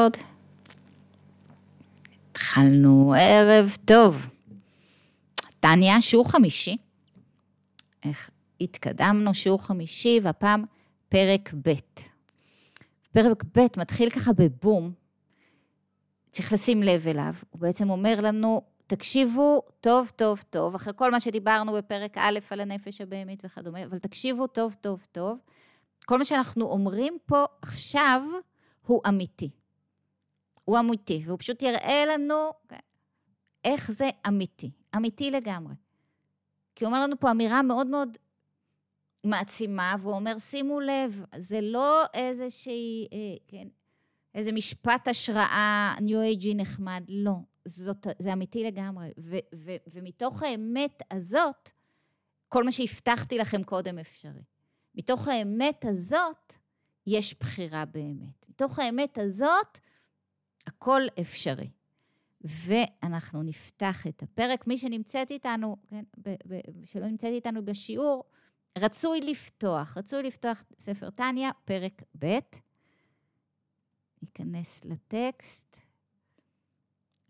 רקורד. התחלנו ערב טוב. טניה, שיעור חמישי. איך התקדמנו, שיעור חמישי, והפעם פרק ב'. פרק ב' מתחיל ככה בבום, צריך לשים לב אליו. הוא בעצם אומר לנו, תקשיבו טוב, טוב, טוב, אחרי כל מה שדיברנו בפרק א' על הנפש הבהמית וכדומה, אבל תקשיבו טוב, טוב, טוב. כל מה שאנחנו אומרים פה עכשיו הוא אמיתי. הוא אמיתי, והוא פשוט יראה לנו איך זה אמיתי, אמיתי לגמרי. כי הוא אומר לנו פה אמירה מאוד מאוד מעצימה, והוא אומר, שימו לב, זה לא איזושהי, אה, כן, איזה משפט השראה ניו אייג'י נחמד, לא. זאת, זה אמיתי לגמרי. ו, ו, ומתוך האמת הזאת, כל מה שהבטחתי לכם קודם אפשרי. מתוך האמת הזאת, יש בחירה באמת. מתוך האמת הזאת, הכל אפשרי. ואנחנו נפתח את הפרק. מי שנמצאת איתנו, כן, ב, ב, שלא נמצאת איתנו בשיעור, רצוי לפתוח, רצוי לפתוח ספר טניה, פרק ב'. ניכנס לטקסט.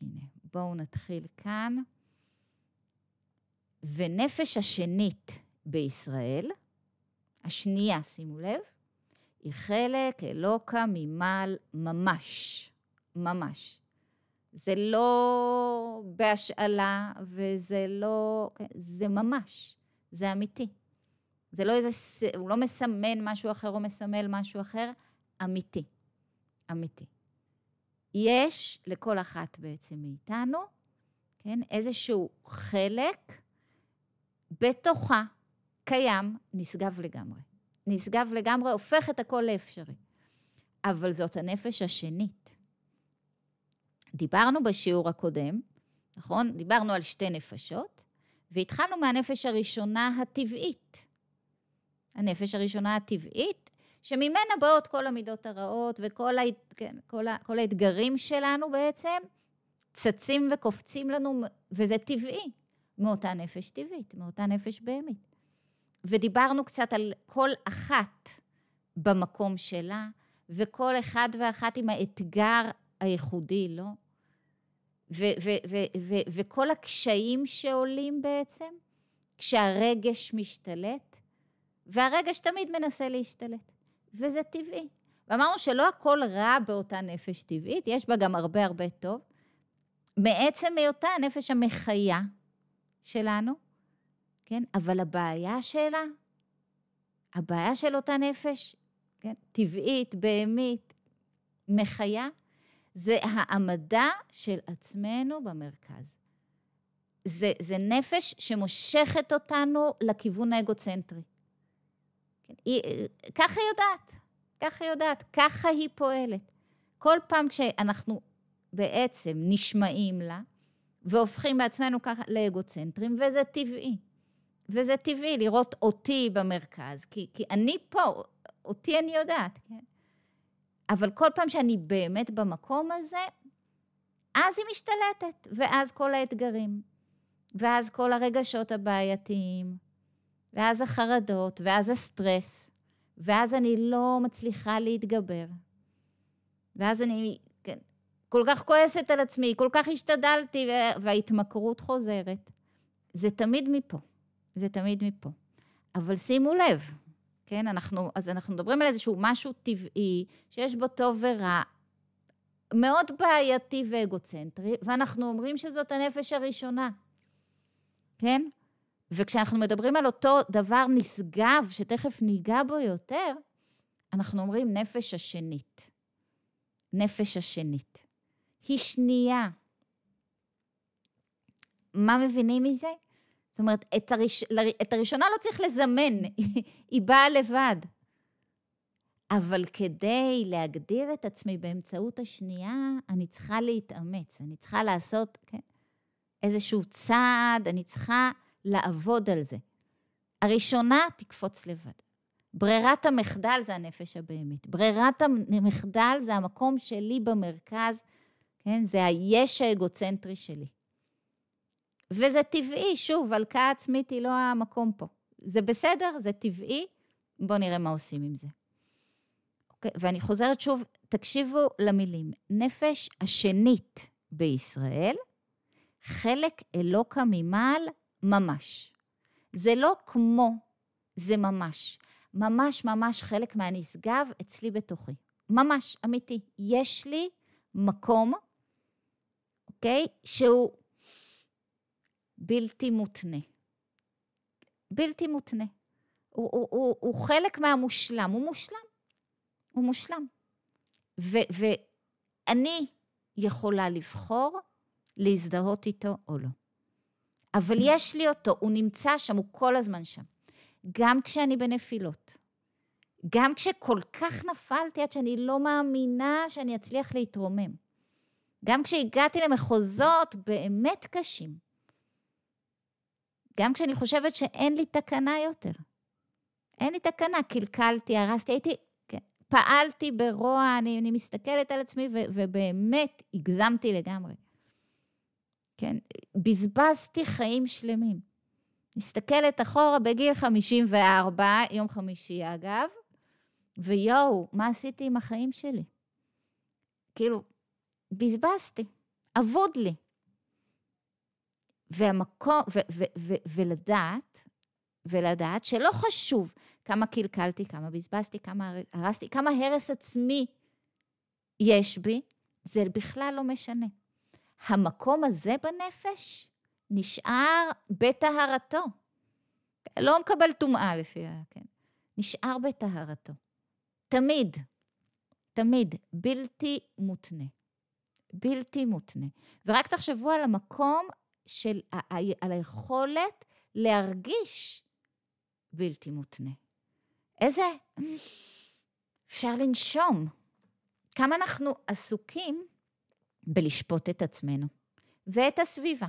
הנה, בואו נתחיל כאן. ונפש השנית בישראל, השנייה, שימו לב, היא חלק אלוקה ממעל ממש, ממש. זה לא בהשאלה וזה לא... כן, זה ממש, זה אמיתי. זה לא איזה... הוא לא מסמן משהו אחר או מסמל משהו אחר, אמיתי. אמיתי. יש לכל אחת בעצם מאיתנו, כן, איזשהו חלק בתוכה קיים, נשגב לגמרי. נשגב לגמרי, הופך את הכל לאפשרי. אבל זאת הנפש השנית. דיברנו בשיעור הקודם, נכון? דיברנו על שתי נפשות, והתחלנו מהנפש הראשונה הטבעית. הנפש הראשונה הטבעית, שממנה באות כל המידות הרעות וכל ה... כן, כל ה... כל האתגרים שלנו בעצם צצים וקופצים לנו, וזה טבעי, מאותה נפש טבעית, מאותה נפש בהמית. ודיברנו קצת על כל אחת במקום שלה, וכל אחד ואחת עם האתגר הייחודי לא? וכל הקשיים שעולים בעצם, כשהרגש משתלט, והרגש תמיד מנסה להשתלט, וזה טבעי. ואמרנו שלא הכל רע באותה נפש טבעית, יש בה גם הרבה הרבה טוב. מעצם היותה הנפש המחיה שלנו, כן? אבל הבעיה שלה, הבעיה של אותה נפש, כן? טבעית, בהמית, מחיה, זה העמדה של עצמנו במרכז. זה, זה נפש שמושכת אותנו לכיוון האגוצנטרי. כן? היא, ככה היא יודעת, ככה היא יודעת, ככה היא פועלת. כל פעם כשאנחנו בעצם נשמעים לה, והופכים בעצמנו ככה לאגוצנטרים, וזה טבעי. וזה טבעי לראות אותי במרכז, כי, כי אני פה, אותי אני יודעת, כן? אבל כל פעם שאני באמת במקום הזה, אז היא משתלטת, ואז כל האתגרים, ואז כל הרגשות הבעייתיים, ואז החרדות, ואז הסטרס, ואז אני לא מצליחה להתגבר. ואז אני כן, כל כך כועסת על עצמי, כל כך השתדלתי, וההתמכרות חוזרת. זה תמיד מפה. זה תמיד מפה. אבל שימו לב, כן? אנחנו, אז אנחנו מדברים על איזשהו משהו טבעי, שיש בו טוב ורע, מאוד בעייתי ואגוצנטרי, ואנחנו אומרים שזאת הנפש הראשונה, כן? וכשאנחנו מדברים על אותו דבר נשגב, שתכף ניגע בו יותר, אנחנו אומרים נפש השנית. נפש השנית. היא שנייה. מה מבינים מזה? זאת אומרת, את, הראש... את הראשונה לא צריך לזמן, היא באה לבד. אבל כדי להגדיר את עצמי באמצעות השנייה, אני צריכה להתאמץ, אני צריכה לעשות כן, איזשהו צעד, אני צריכה לעבוד על זה. הראשונה תקפוץ לבד. ברירת המחדל זה הנפש הבהמית. ברירת המחדל זה המקום שלי במרכז, כן? זה היש האגוצנטרי שלי. וזה טבעי, שוב, הלקאה עצמית היא לא המקום פה. זה בסדר, זה טבעי, בואו נראה מה עושים עם זה. אוקיי? ואני חוזרת שוב, תקשיבו למילים. נפש השנית בישראל, חלק אלוקה ממעל ממש. זה לא כמו, זה ממש. ממש ממש חלק מהנשגב אצלי בתוכי. ממש, אמיתי. יש לי מקום, אוקיי? שהוא בלתי מותנה. בלתי מותנה. הוא, הוא, הוא, הוא חלק מהמושלם, הוא מושלם. הוא מושלם. ו, ואני יכולה לבחור להזדהות איתו או לא. אבל יש לי אותו, הוא נמצא שם, הוא כל הזמן שם. גם כשאני בנפילות, גם כשכל כך נפלתי עד שאני לא מאמינה שאני אצליח להתרומם. גם כשהגעתי למחוזות באמת קשים. גם כשאני חושבת שאין לי תקנה יותר. אין לי תקנה, קלקלתי, הרסתי, הייתי, כן, פעלתי ברוע, אני, אני מסתכלת על עצמי ו, ובאמת הגזמתי לגמרי. כן, בזבזתי חיים שלמים. מסתכלת אחורה בגיל 54, יום חמישי אגב, ויואו, מה עשיתי עם החיים שלי? כאילו, בזבזתי, אבוד לי. והמקום, ו, ו, ו, ולדעת, ולדעת שלא חשוב כמה קלקלתי, כמה בזבזתי, כמה הרסתי, כמה הרס עצמי יש בי, זה בכלל לא משנה. המקום הזה בנפש נשאר בטהרתו. לא מקבל טומאה לפי ה... כן. נשאר בטהרתו. תמיד, תמיד, בלתי מותנה. בלתי מותנה. ורק תחשבו על המקום של, על היכולת להרגיש בלתי מותנה. איזה... אפשר לנשום. כמה אנחנו עסוקים בלשפוט את עצמנו ואת הסביבה.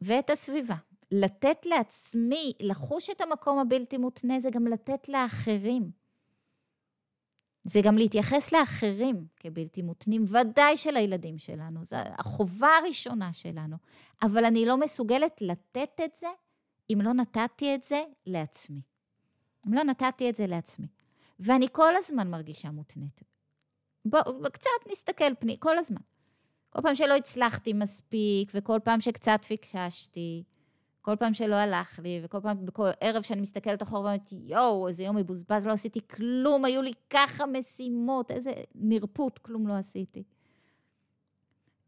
ואת הסביבה. לתת לעצמי, לחוש את המקום הבלתי מותנה, זה גם לתת לאחרים. זה גם להתייחס לאחרים כבלתי מותנים, ודאי של הילדים שלנו, זו החובה הראשונה שלנו. אבל אני לא מסוגלת לתת את זה אם לא נתתי את זה לעצמי. אם לא נתתי את זה לעצמי. ואני כל הזמן מרגישה מותנית. בואו, קצת נסתכל פני, כל הזמן. כל פעם שלא הצלחתי מספיק, וכל פעם שקצת פיקששתי, כל פעם שלא הלך לי, וכל פעם, בכל ערב שאני מסתכלת אחורה ואומרת, יואו, איזה יום מבוזבז, לא עשיתי כלום, היו לי ככה משימות, איזה נרפות, כלום לא עשיתי.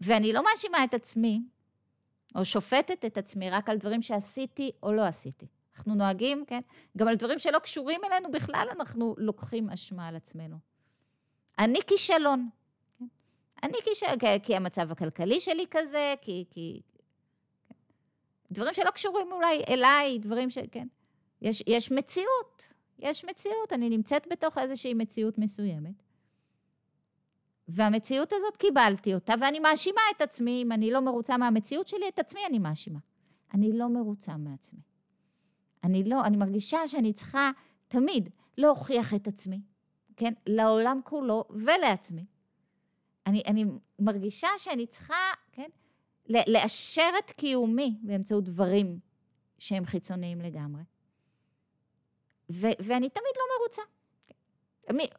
ואני לא מאשימה את עצמי, או שופטת את עצמי רק על דברים שעשיתי או לא עשיתי. אנחנו נוהגים, כן? גם על דברים שלא קשורים אלינו בכלל, אנחנו לוקחים אשמה על עצמנו. אני כישלון. כן? אני כישלון, כי המצב הכלכלי שלי כזה, כי, כי, דברים שלא קשורים אולי אליי, דברים ש... כן. יש, יש מציאות, יש מציאות, אני נמצאת בתוך איזושהי מציאות מסוימת. והמציאות הזאת, קיבלתי אותה, ואני מאשימה את עצמי, אם אני לא מרוצה מהמציאות שלי, את עצמי אני מאשימה. אני לא מרוצה מעצמי. אני לא, אני מרגישה שאני צריכה תמיד להוכיח את עצמי, כן? לעולם כולו ולעצמי. אני, אני מרגישה שאני צריכה, כן? לאשר את קיומי באמצעות דברים שהם חיצוניים לגמרי. ו- ואני תמיד לא מרוצה.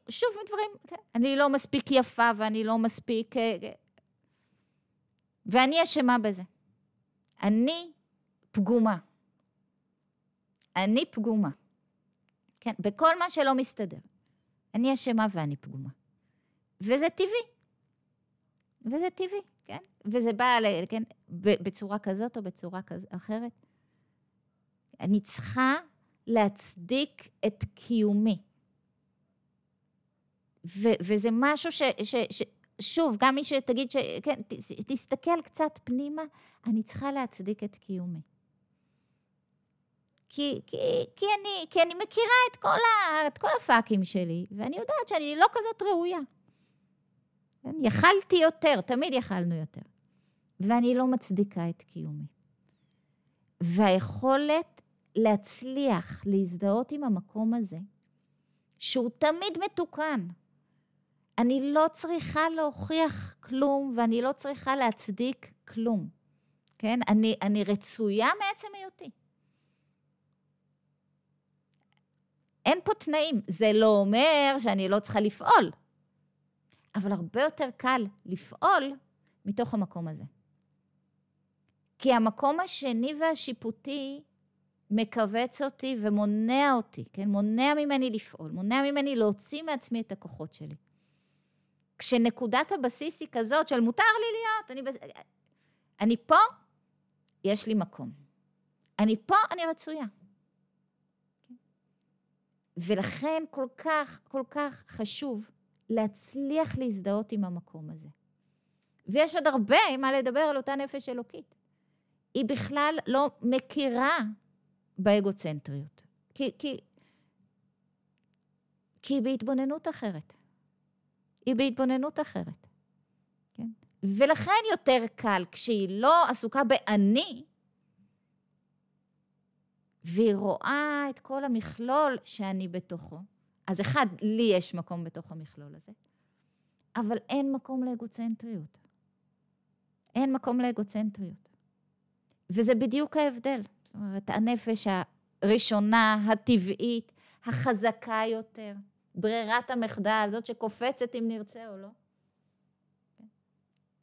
שוב מדברים. אני לא מספיק יפה ואני לא מספיק... אה, אה, ואני אשמה בזה. אני פגומה. אני פגומה. כן, בכל מה שלא מסתדר. אני אשמה ואני פגומה. וזה טבעי. וזה טבעי. וזה בא, כן, בצורה כזאת או בצורה כזאת, אחרת. אני צריכה להצדיק את קיומי. ו- וזה משהו ש, ש, ש... שוב, גם מי שתגיד ש... כן, ת, תסתכל קצת פנימה, אני צריכה להצדיק את קיומי. כי, כי, כי, אני, כי אני מכירה את כל, ה, את כל הפאקים שלי, ואני יודעת שאני לא כזאת ראויה. כן? יכלתי יותר, תמיד יכלנו יותר. ואני לא מצדיקה את קיומי. והיכולת להצליח להזדהות עם המקום הזה, שהוא תמיד מתוקן. אני לא צריכה להוכיח כלום ואני לא צריכה להצדיק כלום. כן? אני, אני רצויה מעצם היותי. אין פה תנאים. זה לא אומר שאני לא צריכה לפעול, אבל הרבה יותר קל לפעול מתוך המקום הזה. כי המקום השני והשיפוטי מכווץ אותי ומונע אותי, כן? מונע ממני לפעול, מונע ממני להוציא מעצמי את הכוחות שלי. כשנקודת הבסיס היא כזאת של מותר לי להיות, אני, בס... אני פה, יש לי מקום. אני פה, אני רצויה. ולכן כל כך, כל כך חשוב להצליח להזדהות עם המקום הזה. ויש עוד הרבה מה לדבר על אותה נפש אלוקית. היא בכלל לא מכירה באגוצנטריות. כי, כי, כי היא בהתבוננות אחרת. היא בהתבוננות אחרת. כן? ולכן יותר קל, כשהיא לא עסוקה באני, והיא רואה את כל המכלול שאני בתוכו, אז אחד, לי יש מקום בתוך המכלול הזה, אבל אין מקום לאגוצנטריות. אין מקום לאגוצנטריות. וזה בדיוק ההבדל. זאת אומרת, הנפש הראשונה, הטבעית, החזקה יותר, ברירת המחדל, זאת שקופצת אם נרצה או לא,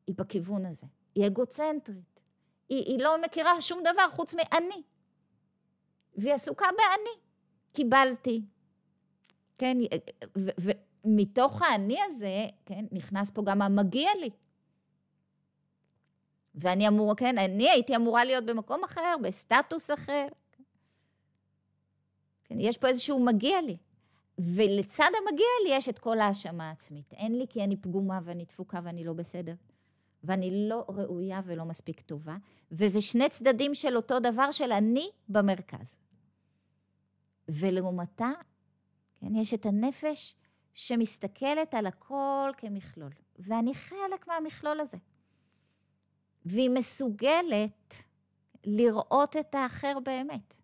היא בכיוון הזה. היא אגוצנטרית. היא, היא לא מכירה שום דבר חוץ מאני. והיא עסוקה באני. קיבלתי. כן, ומתוך האני הזה, כן, נכנס פה גם המגיע לי. ואני אמורה, כן, אני הייתי אמורה להיות במקום אחר, בסטטוס אחר. כן, יש פה איזשהו מגיע לי. ולצד המגיע לי יש את כל ההאשמה העצמית. אין לי כי אני פגומה ואני דפוקה ואני לא בסדר. ואני לא ראויה ולא מספיק טובה. וזה שני צדדים של אותו דבר של אני במרכז. ולעומתה, כן, יש את הנפש שמסתכלת על הכל כמכלול. ואני חלק מהמכלול הזה. והיא מסוגלת לראות את האחר באמת.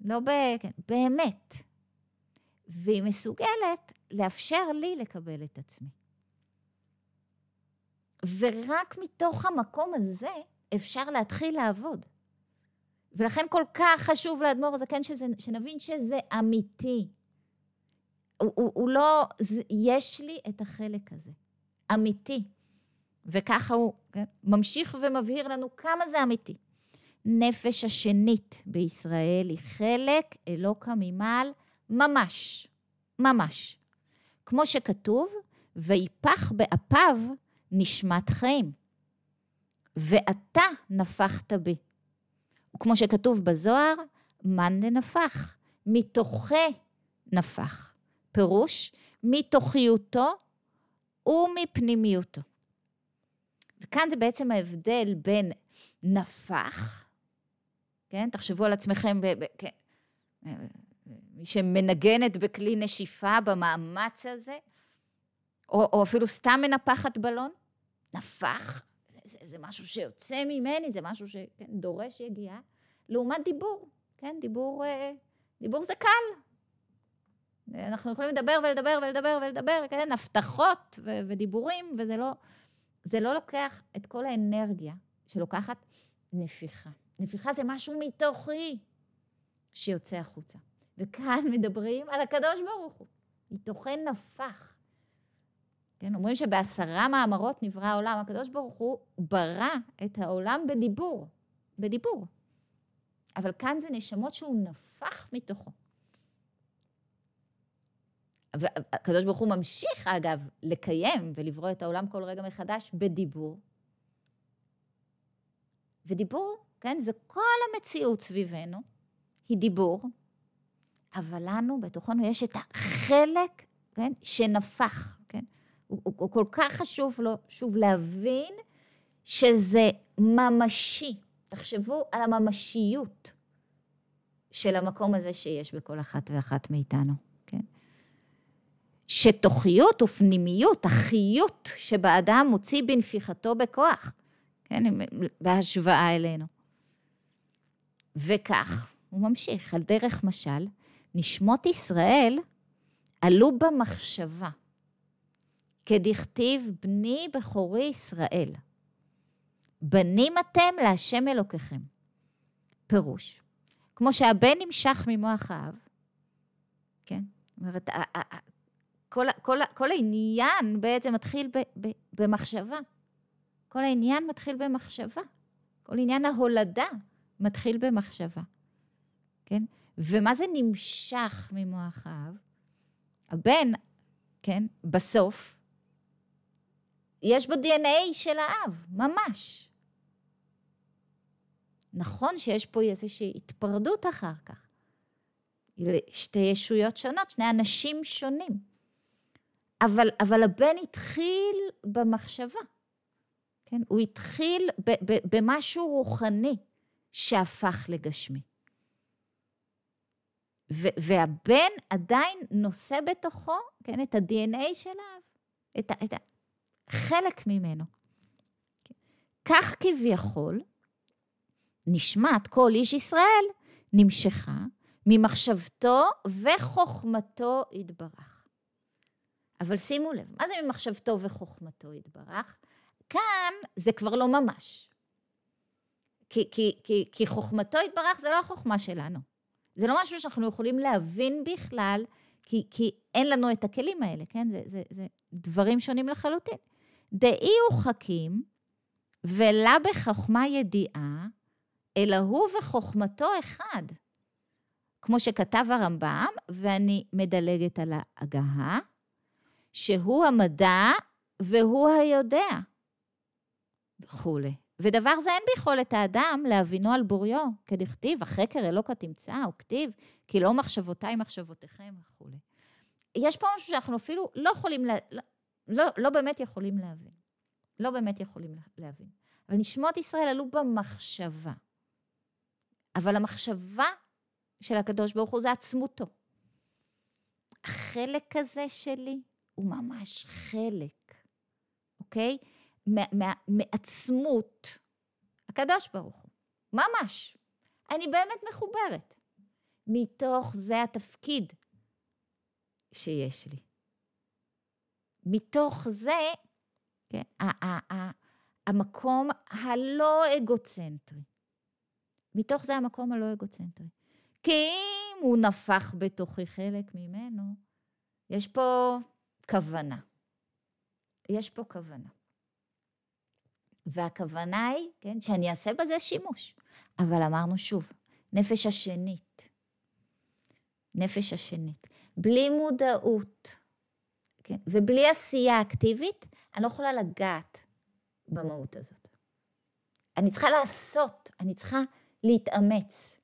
לא ב... כן, באמת. והיא מסוגלת לאפשר לי לקבל את עצמי. ורק מתוך המקום הזה אפשר להתחיל לעבוד. ולכן כל כך חשוב לאדמו"ר הזקן שזה, שנבין שזה אמיתי. הוא, הוא, הוא לא, יש לי את החלק הזה. אמיתי. וככה הוא כן, ממשיך ומבהיר לנו כמה זה אמיתי. נפש השנית בישראל היא חלק אלוקא ממעל ממש, ממש. כמו שכתוב, ויפח באפיו נשמת חיים, ואתה נפחת בי. וכמו שכתוב בזוהר, מאן דנפח, מתוכי נפח. פירוש, מתוכיותו ומפנימיותו. וכאן זה בעצם ההבדל בין נפח, כן? תחשבו על עצמכם, ב, ב, כן. מי שמנגנת בכלי נשיפה במאמץ הזה, או, או אפילו סתם מנפחת בלון, נפח, זה, זה משהו שיוצא ממני, זה משהו שדורש כן, יגיעה, לעומת דיבור, כן? דיבור, אה, דיבור זה קל. אנחנו יכולים לדבר ולדבר ולדבר ולדבר, כן? הבטחות ו- ודיבורים, וזה לא... זה לא לוקח את כל האנרגיה שלוקחת נפיחה. נפיחה זה משהו מתוכי שיוצא החוצה. וכאן מדברים על הקדוש ברוך הוא. מתוכי נפח. כן, אומרים שבעשרה מאמרות נברא העולם. הקדוש ברוך הוא ברא את העולם בדיבור. בדיבור. אבל כאן זה נשמות שהוא נפח מתוכו. והקדוש ברוך הוא ממשיך, אגב, לקיים ולברוא את העולם כל רגע מחדש בדיבור. ודיבור, כן, זה כל המציאות סביבנו, היא דיבור, אבל לנו, בתוכנו, יש את החלק, כן, שנפח, כן? הוא, הוא, הוא כל כך חשוב לו, שוב, להבין שזה ממשי. תחשבו על הממשיות של המקום הזה שיש בכל אחת ואחת מאיתנו. שתוכיות ופנימיות, החיות שבאדם מוציא בנפיחתו בכוח, כן, בהשוואה אלינו. וכך, הוא ממשיך, על דרך משל, נשמות ישראל עלו במחשבה, כדכתיב בני בכורי ישראל. בנים אתם להשם אלוקיכם. פירוש, כמו שהבן נמשך ממוח האב, כן? זאת אומרת, כל, כל, כל העניין בעצם מתחיל ב, ב, במחשבה. כל העניין מתחיל במחשבה. כל עניין ההולדה מתחיל במחשבה, כן? ומה זה נמשך ממוח האב? הבן, כן, בסוף, יש בו DNA של האב, ממש. נכון שיש פה איזושהי התפרדות אחר כך. שתי ישויות שונות, שני אנשים שונים. אבל, אבל הבן התחיל במחשבה. כן? הוא התחיל ב- ב- במשהו רוחני שהפך לגשמי. ו- והבן עדיין נושא בתוכו, כן, את ה-DNA של האב, את, ה- את ה- חלק ממנו. כך כביכול, נשמת כל איש ישראל נמשכה ממחשבתו וחוכמתו יתברך. אבל שימו לב, מה זה ממחשבתו וחוכמתו יתברך? כאן זה כבר לא ממש. כי, כי, כי, כי חוכמתו יתברך זה לא החוכמה שלנו. זה לא משהו שאנחנו יכולים להבין בכלל, כי, כי אין לנו את הכלים האלה, כן? זה, זה, זה דברים שונים לחלוטין. דאי הוא חכים, ולה בחוכמה ידיעה, אלא הוא וחוכמתו אחד. כמו שכתב הרמב"ם, ואני מדלגת על ההגהה, שהוא המדע והוא היודע, וכולי. ודבר זה אין ביכולת האדם להבינו על בוריו, כדכתיב, החקר אלוקה תמצא, או כתיב, כי לא מחשבותיי מחשבותיכם וכולי. יש פה משהו שאנחנו אפילו לא יכולים, לה, לא, לא, לא באמת יכולים להבין. לא באמת יכולים להבין. אבל נשמות ישראל עלו במחשבה. אבל המחשבה של הקדוש ברוך הוא זה עצמותו. החלק הזה שלי הוא ממש חלק, אוקיי? מעצמות הקדוש ברוך הוא. ממש. אני באמת מחוברת. מתוך זה התפקיד שיש לי. מתוך זה, כן, המקום הלא אגוצנטרי. מתוך זה המקום הלא אגוצנטרי. כי אם הוא נפח בתוכי חלק ממנו, יש פה כוונה. יש פה כוונה. והכוונה היא, כן, שאני אעשה בזה שימוש. אבל אמרנו שוב, נפש השנית. נפש השנית. בלי מודעות, כן, ובלי עשייה אקטיבית, אני לא יכולה לגעת במהות הזאת. אני צריכה לעשות, אני צריכה להתאמץ.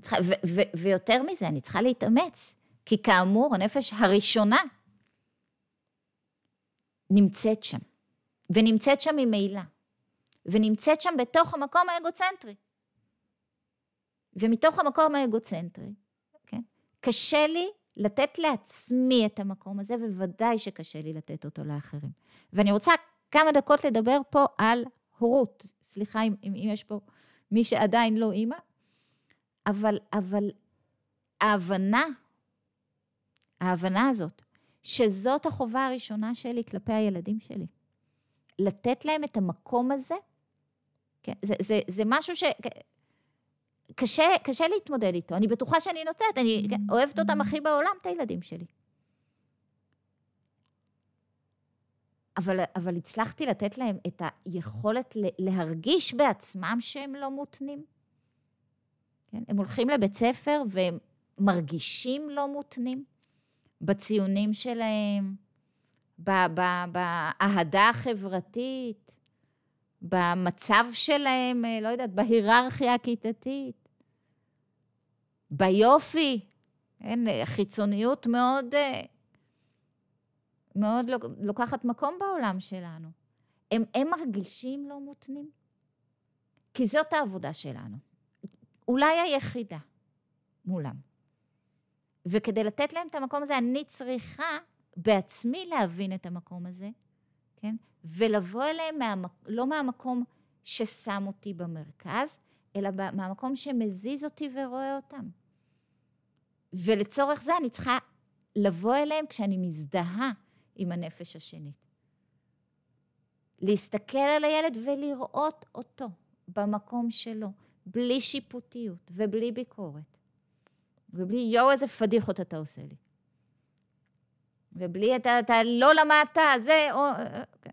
צריכה, ו- ו- ויותר מזה, אני צריכה להתאמץ, כי כאמור, הנפש הראשונה נמצאת שם. ונמצאת שם ממילא, ונמצאת שם בתוך המקום האגוצנטרי. ומתוך המקום האגוצנטרי, כן, קשה לי לתת לעצמי את המקום הזה, וודאי שקשה לי לתת אותו לאחרים. ואני רוצה כמה דקות לדבר פה על הורות. סליחה אם, אם יש פה מי שעדיין לא אימא, אבל, אבל ההבנה, ההבנה הזאת, שזאת החובה הראשונה שלי כלפי הילדים שלי. לתת להם את המקום הזה, כן, זה, זה, זה משהו ש... קשה, קשה להתמודד איתו. אני בטוחה שאני נותנת, אני אוהבת אותם הכי בעולם, את הילדים שלי. אבל, אבל הצלחתי לתת להם את היכולת להרגיש בעצמם שהם לא מותנים. כן? הם הולכים לבית ספר והם מרגישים לא מותנים בציונים שלהם, באהדה החברתית, במצב שלהם, אה, לא יודעת, בהיררכיה הכיתתית, ביופי, כן, חיצוניות מאוד, אה, מאוד לוקחת מקום בעולם שלנו. הם, הם מרגישים לא מותנים. כי זאת העבודה שלנו. אולי היחידה מולם. וכדי לתת להם את המקום הזה, אני צריכה בעצמי להבין את המקום הזה, כן? ולבוא אליהם מהמק... לא מהמקום ששם אותי במרכז, אלא מהמקום שמזיז אותי ורואה אותם. ולצורך זה אני צריכה לבוא אליהם כשאני מזדהה עם הנפש השנית. להסתכל על הילד ולראות אותו במקום שלו, בלי שיפוטיות ובלי ביקורת, ובלי יואו, איזה פדיחות אתה עושה לי. ובלי אתה, אתה לא למדת, זה, או... כן.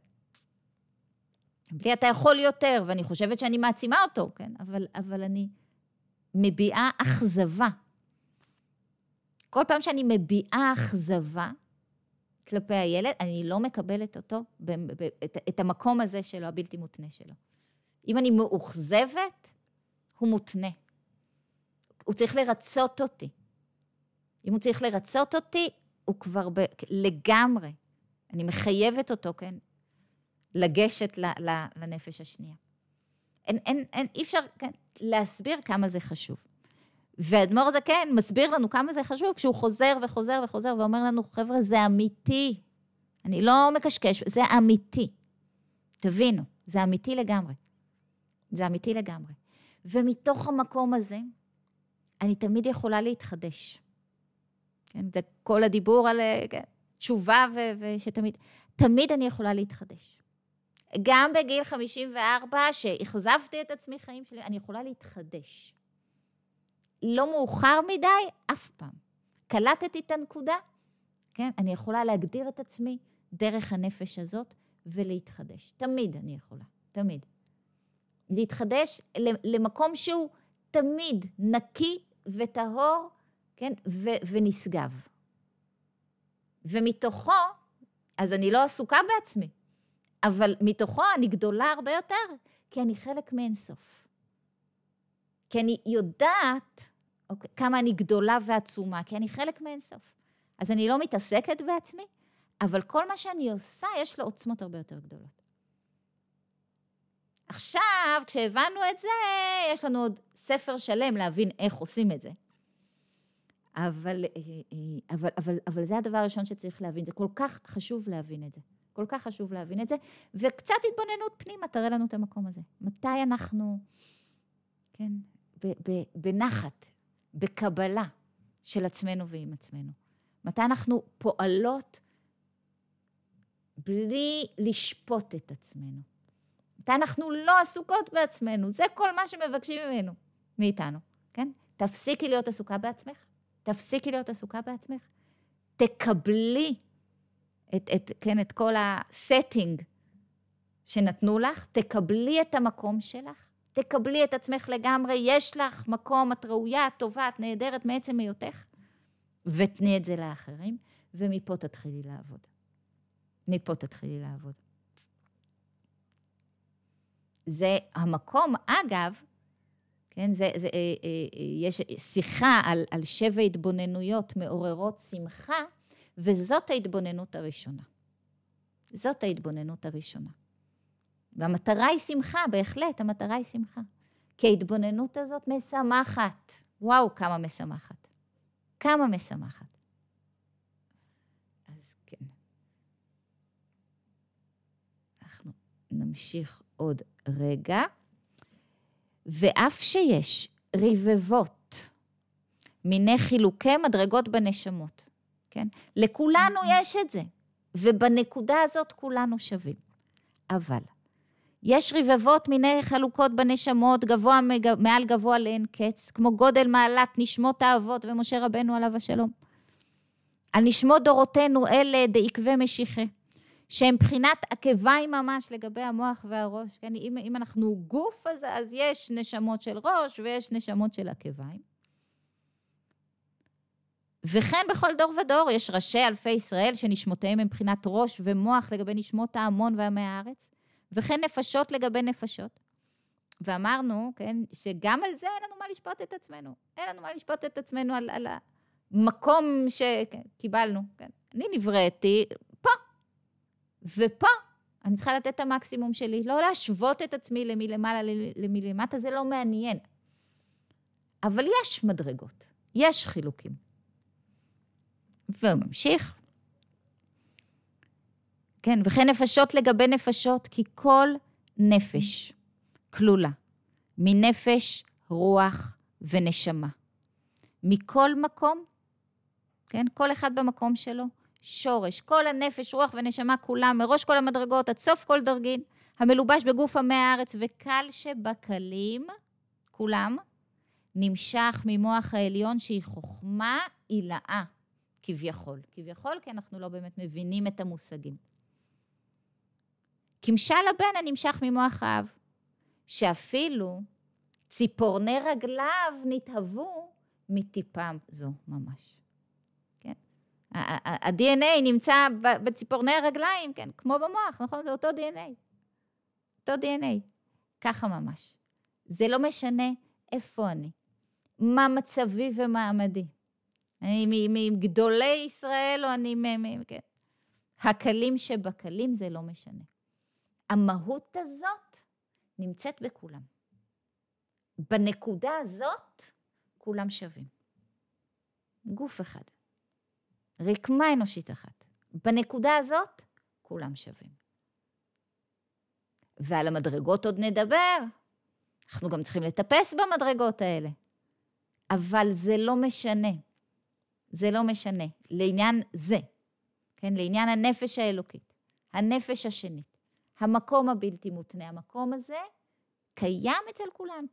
בלי אתה יכול יותר, ואני חושבת שאני מעצימה אותו, כן? אבל, אבל אני מביעה אכזבה. כל פעם שאני מביעה אכזבה כלפי הילד, אני לא מקבלת אותו, את, את המקום הזה שלו, הבלתי מותנה שלו. אם אני מאוכזבת, הוא מותנה. הוא צריך לרצות אותי. אם הוא צריך לרצות אותי, הוא כבר ב, לגמרי. אני מחייבת אותו, כן? לגשת ל, ל, לנפש השנייה. אין, אין, אין, אי אפשר, כן, להסביר כמה זה חשוב. והאדמו"ר הזה, כן, מסביר לנו כמה זה חשוב, כשהוא חוזר וחוזר וחוזר ואומר לנו, חבר'ה, זה אמיתי. אני לא מקשקש, זה אמיתי. תבינו, זה אמיתי לגמרי. זה אמיתי לגמרי. ומתוך המקום הזה, אני תמיד יכולה להתחדש. כן, זה כל הדיבור על כן, תשובה ושתמיד, תמיד אני יכולה להתחדש. גם בגיל 54, שאכזבתי את עצמי חיים שלי, אני יכולה להתחדש. לא מאוחר מדי, אף פעם. קלטתי את הנקודה, כן? אני יכולה להגדיר את עצמי דרך הנפש הזאת ולהתחדש. תמיד אני יכולה, תמיד. להתחדש למקום שהוא תמיד נקי וטהור, כן? ו- ונשגב. ומתוכו, אז אני לא עסוקה בעצמי, אבל מתוכו אני גדולה הרבה יותר, כי אני חלק מאינסוף. כי אני יודעת אוקיי, כמה אני גדולה ועצומה, כי אני חלק מאינסוף. אז אני לא מתעסקת בעצמי, אבל כל מה שאני עושה, יש לו עוצמות הרבה יותר גדולות. עכשיו, כשהבנו את זה, יש לנו עוד ספר שלם להבין איך עושים את זה. אבל, אה, אה, אבל, אבל, אבל זה הדבר הראשון שצריך להבין, זה כל כך חשוב להבין את זה. כל כך חשוב להבין את זה, וקצת התבוננות פנימה תראה לנו את המקום הזה. מתי אנחנו, כן, ב, ב, בנחת, בקבלה של עצמנו ועם עצמנו. מתי אנחנו פועלות בלי לשפוט את עצמנו. מתי אנחנו לא עסוקות בעצמנו, זה כל מה שמבקשים ממנו, מאיתנו, כן? תפסיקי להיות עסוקה בעצמך, תפסיקי להיות עסוקה בעצמך. תקבלי את, את, כן, את כל הסטינג שנתנו לך, תקבלי את המקום שלך, תקבלי את עצמך לגמרי, יש לך מקום, את ראויה, את טובה, את נהדרת מעצם היותך, ותני את זה לאחרים, ומפה תתחילי לעבוד. מפה תתחילי לעבוד. זה המקום, אגב, כן, זה, זה, אה, אה, יש שיחה על, על שבע התבוננויות מעוררות שמחה, וזאת ההתבוננות הראשונה. זאת ההתבוננות הראשונה. והמטרה היא שמחה, בהחלט, המטרה היא שמחה. כי ההתבוננות הזאת משמחת. וואו, כמה משמחת. כמה משמחת. אז כן. אנחנו נמשיך עוד רגע. ואף שיש רבבות מיני חילוקי מדרגות בנשמות, כן? לכולנו יש את זה, ובנקודה הזאת כולנו שווים. אבל יש רבבות מיני חלוקות בנשמות, גבוה מעל גבוה לאין קץ, כמו גודל מעלת נשמות האבות ומשה רבנו עליו השלום. על נשמות דורותינו אלה דעקבי משיחה, שהם בחינת עקביים ממש לגבי המוח והראש. כן? אם, אם אנחנו גוף, אז, אז יש נשמות של ראש ויש נשמות של עקביים. וכן בכל דור ודור יש ראשי אלפי ישראל שנשמותיהם הם בחינת ראש ומוח לגבי נשמות ההמון ועמי הארץ, וכן נפשות לגבי נפשות. ואמרנו, כן, שגם על זה אין לנו מה לשפוט את עצמנו. אין לנו מה לשפוט את עצמנו על, על המקום שקיבלנו. כן. אני נבראתי ופה אני צריכה לתת את המקסימום שלי, לא להשוות את עצמי למי למעלה, למי למטה, זה לא מעניין. אבל יש מדרגות, יש חילוקים. והוא ממשיך. כן, וכן נפשות לגבי נפשות, כי כל נפש כלולה מנפש, רוח ונשמה. מכל מקום, כן, כל אחד במקום שלו, שורש, כל הנפש, רוח ונשמה כולם, מראש כל המדרגות עד סוף כל דרגין, המלובש בגוף עמי הארץ, וקל שבקלים, כולם, נמשך ממוח העליון שהיא חוכמה עילאה, כביכול. כביכול, כי אנחנו לא באמת מבינים את המושגים. כמשל הבן הנמשך ממוח האב, שאפילו ציפורני רגליו נתהוו מטיפה זו ממש. ה-DNA נמצא בציפורני הרגליים, כן? כמו במוח, נכון? זה אותו DNA. אותו DNA. ככה ממש. זה לא משנה איפה אני, מה מצבי ומעמדי. אני מגדולי ישראל או אני מ... כן. הקלים שבקלים זה לא משנה. המהות הזאת נמצאת בכולם. בנקודה הזאת כולם שווים. גוף אחד. רקמה אנושית אחת. בנקודה הזאת כולם שווים. ועל המדרגות עוד נדבר. אנחנו גם צריכים לטפס במדרגות האלה. אבל זה לא משנה. זה לא משנה. לעניין זה, כן? לעניין הנפש האלוקית, הנפש השנית, המקום הבלתי מותנה, המקום הזה קיים אצל כולם.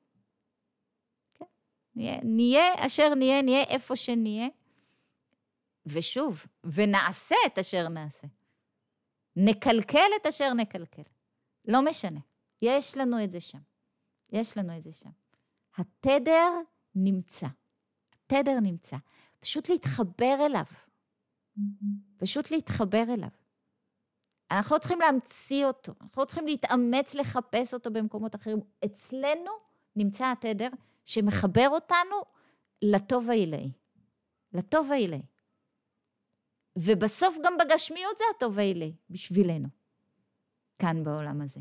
כן? נהיה, נהיה אשר נהיה, נהיה איפה שנהיה. ושוב, ונעשה את אשר נעשה. נקלקל את אשר נקלקל. לא משנה. יש לנו את זה שם. יש לנו את זה שם. התדר נמצא. התדר נמצא. פשוט להתחבר אליו. פשוט להתחבר אליו. אנחנו לא צריכים להמציא אותו, אנחנו לא צריכים להתאמץ לחפש אותו במקומות אחרים. אצלנו נמצא התדר שמחבר אותנו לטוב העילאי. לטוב העילאי. ובסוף גם בגשמיות זה הטוב העילאי, בשבילנו, כאן בעולם הזה.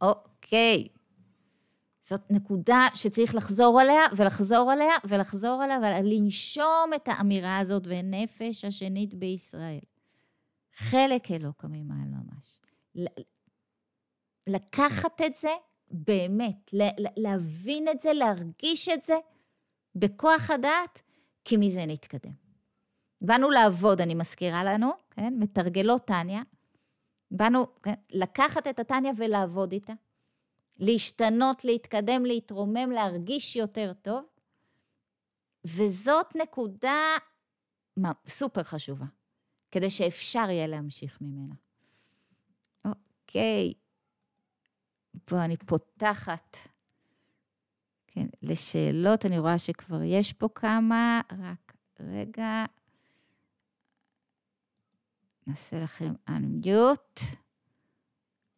אוקיי. זאת נקודה שצריך לחזור עליה ולחזור עליה ולחזור עליה, ולנשום את האמירה הזאת, ונפש השנית בישראל. חלק אלוקא ממעל ממש. לקחת את זה באמת, להבין את זה, להרגיש את זה בכוח הדעת, כי מזה נתקדם. באנו לעבוד, אני מזכירה לנו, כן? מתרגלות טניה. באנו כן? לקחת את הטניה ולעבוד איתה. להשתנות, להתקדם, להתרומם, להרגיש יותר טוב. וזאת נקודה סופר חשובה, כדי שאפשר יהיה להמשיך ממנה. אוקיי, פה אני פותחת כן, לשאלות, אני רואה שכבר יש פה כמה, רק רגע. נעשה לכם unmute.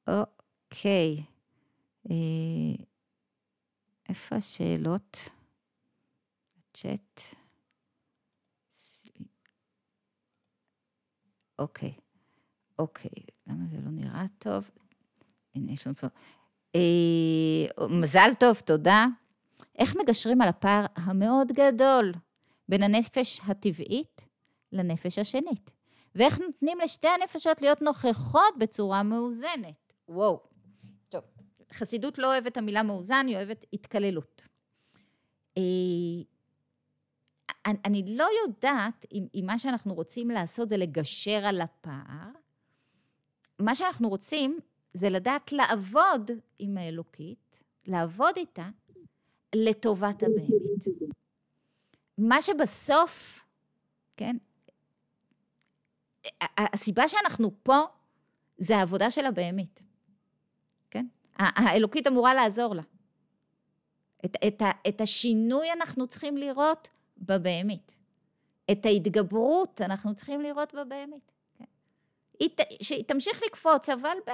אוקיי. אה, איפה השאלות? צ'אט. אוקיי, אוקיי, למה זה לא נראה טוב? הנה, יש לנו פה. אה, מזל טוב, תודה. איך מגשרים על הפער המאוד גדול בין הנפש הטבעית לנפש השנית? ואיך נותנים לשתי הנפשות להיות נוכחות בצורה מאוזנת? וואו. טוב, חסידות לא אוהבת את המילה מאוזן, היא אוהבת התקללות. אה, אני לא יודעת אם, אם מה שאנחנו רוצים לעשות זה לגשר על הפער. מה שאנחנו רוצים זה לדעת לעבוד עם האלוקית, לעבוד איתה לטובת הבהמית. מה שבסוף, כן, הסיבה שאנחנו פה זה העבודה של הבהמית, כן? האלוקית אמורה לעזור לה. את, את, את השינוי אנחנו צריכים לראות בבהמית. את ההתגברות אנחנו צריכים לראות בבהמית. כן? היא, שהיא תמשיך לקפוץ, אבל ב...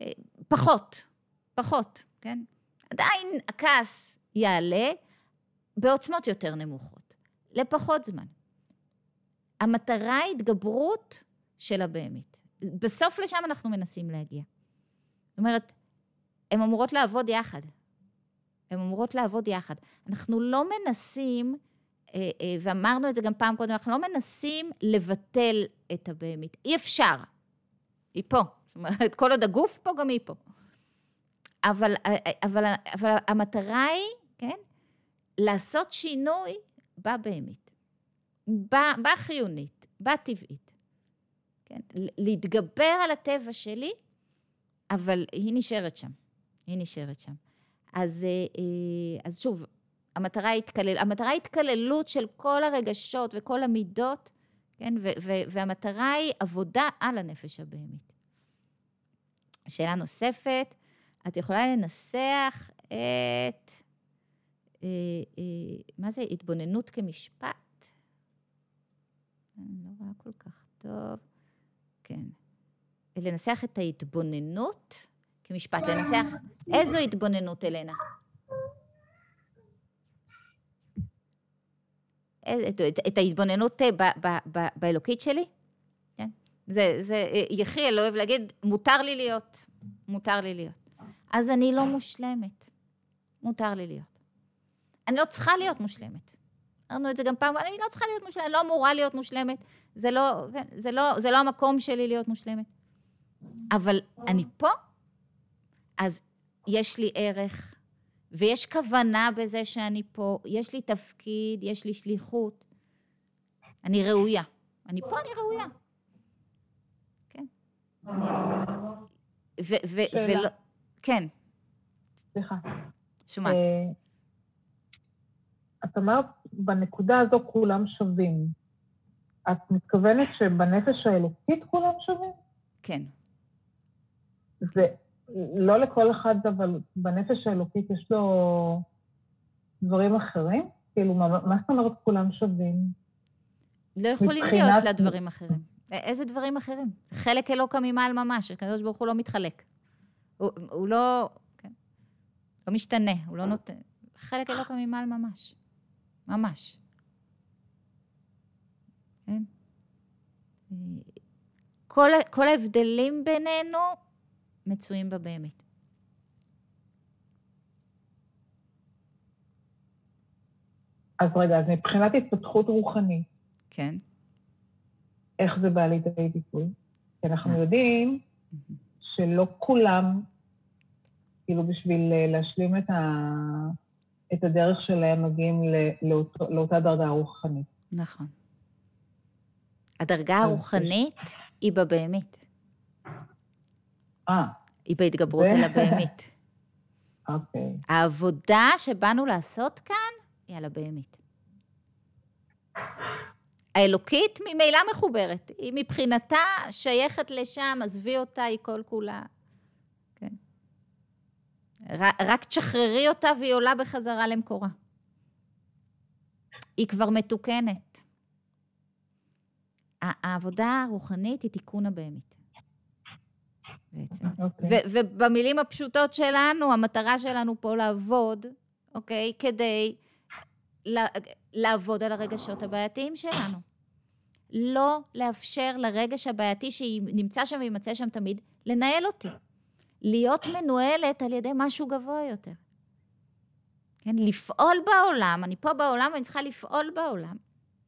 אה, פחות, פחות, כן? עדיין הכעס יעלה בעוצמות יותר נמוכות, לפחות זמן. המטרה היא התגברות של הבהמית. בסוף לשם אנחנו מנסים להגיע. זאת אומרת, הן אמורות לעבוד יחד. הן אמורות לעבוד יחד. אנחנו לא מנסים, אה, אה, ואמרנו את זה גם פעם קודם, אנחנו לא מנסים לבטל את הבהמית. אי אפשר. היא פה. זאת אומרת, כל עוד הגוף פה, גם היא פה. אבל, אה, אבל, אבל המטרה היא, כן, לעשות שינוי בבהמית. בחיונית, בטבעית. כן? להתגבר על הטבע שלי, אבל היא נשארת שם. היא נשארת שם. אז, אז שוב, המטרה היא, התקלל, המטרה היא התקללות של כל הרגשות וכל המידות, כן? ו- ו- והמטרה היא עבודה על הנפש הבהמית. שאלה נוספת, את יכולה לנסח את... אה, אה, מה זה התבוננות כמשפט? אני לא רואה כל כך טוב. כן. לנסח את ההתבוננות כמשפט. לנסח... איזו התבוננות, אלנה? את, את, ההתבוננות ב, באלוקית שלי. כן? זה, זה, יחיאל אוהב להגיד, מותר לי להיות, מותר לי להיות. אז אני לא מושלמת, מותר לי להיות. אני לא צריכה להיות מושלמת. אמרנו את זה גם פעם, אני לא צריכה להיות מושלמת, אני לא אמורה להיות מושלמת. זה לא, כן, זה לא, זה לא המקום שלי להיות מושלמת. אבל אני פה, אז יש לי ערך, ויש כוונה בזה שאני פה, יש לי תפקיד, יש לי שליחות. אני ראויה. אני פה, אני ראויה. כן. ו... ו... ולא... כן. סליחה. שומעת. את אמרת, בנקודה הזו כולם שווים. את מתכוונת שבנפש האלוקית כולם שווים? כן. זה, לא לכל אחד, אבל בנפש האלוקית יש לו דברים אחרים? כאילו, מה, מה זאת אומרת כולם שווים? לא יכולים מבחינת... להיות לה דברים אחרים. איזה דברים אחרים? זה חלק אלוקא ממעל ממש, הקדוש ברוך הוא לא מתחלק. הוא, הוא לא, כן, לא משתנה, הוא לא נותן. חלק אלוקא ממעל ממש. ממש. כן? כל, כל ההבדלים בינינו מצויים בה באמת. אז רגע, אז מבחינת התפתחות רוחנית, כן. איך זה בא לידי ביטוי? כי אנחנו יודעים שלא כולם, כאילו בשביל אה, להשלים את, ה... את הדרך שלהם, מגיעים לאותו, לאותה דרגה רוחנית. נכון. הדרגה הרוחנית היא בבהמית. אה. היא בהתגברות על הבהמית. אוקיי. העבודה שבאנו לעשות כאן היא על הבהמית. האלוקית ממילא מחוברת. היא מבחינתה שייכת לשם, עזבי אותה, היא כל כולה. רק תשחררי אותה והיא עולה בחזרה למקורה. היא כבר מתוקנת. העבודה הרוחנית היא תיקון הבהמית. בעצם. Okay. אוקיי. ובמילים הפשוטות שלנו, המטרה שלנו פה לעבוד, אוקיי? Okay, כדי לעבוד על הרגשות הבעייתיים שלנו. לא לאפשר לרגש הבעייתי שנמצא שם ויימצא שם תמיד, לנהל אותי. להיות מנוהלת על ידי משהו גבוה יותר. כן? לפעול בעולם, אני פה בעולם ואני צריכה לפעול בעולם,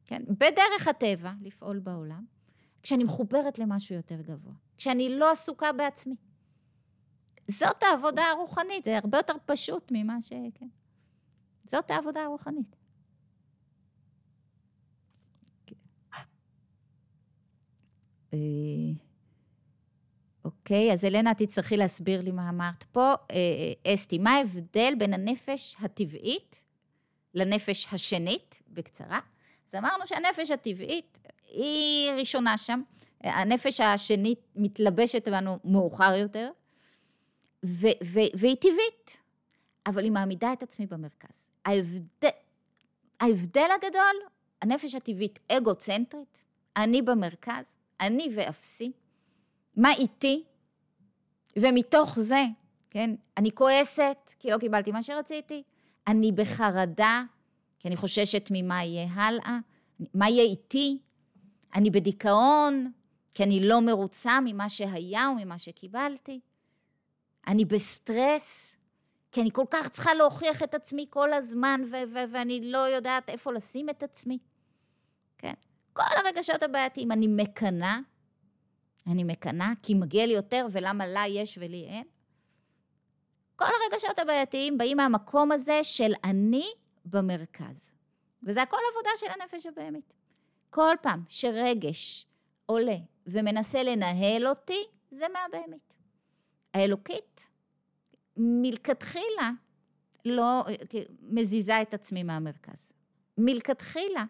כן? בדרך הטבע, לפעול בעולם, כשאני מחוברת למשהו יותר גבוה. כשאני לא עסוקה בעצמי. זאת העבודה הרוחנית, זה הרבה יותר פשוט ממה ש... כן. זאת העבודה הרוחנית. אה, אוקיי, אז אלנה, תצטרכי להסביר לי מה אמרת פה. אה, אסתי, מה ההבדל בין הנפש הטבעית לנפש השנית, בקצרה? אז אמרנו שהנפש הטבעית היא ראשונה שם, הנפש השנית מתלבשת בנו מאוחר יותר, ו- ו- והיא טבעית, אבל היא מעמידה את עצמי במרכז. ההבדל, ההבדל הגדול, הנפש הטבעית אגוצנטרית, אני במרכז, אני ואפסי, מה איתי? ומתוך זה, כן, אני כועסת כי לא קיבלתי מה שרציתי, אני בחרדה כי אני חוששת ממה יהיה הלאה, מה יהיה איתי, אני בדיכאון כי אני לא מרוצה ממה שהיה וממה שקיבלתי. אני בסטרס, כי אני כל כך צריכה להוכיח את עצמי כל הזמן, ואני לא יודעת איפה לשים את עצמי. כן? כל הרגשות הבעייתיים. אני מקנאה, אני מקנאה כי מגיע לי יותר ולמה לה יש ולי אין. כל הרגשות הבעייתיים באים מהמקום הזה של אני במרכז. וזה הכל עבודה של הנפש הבהמית. כל פעם שרגש עולה ומנסה לנהל אותי, זה מהבהמית. האלוקית, מלכתחילה, לא מזיזה את עצמי מהמרכז. מלכתחילה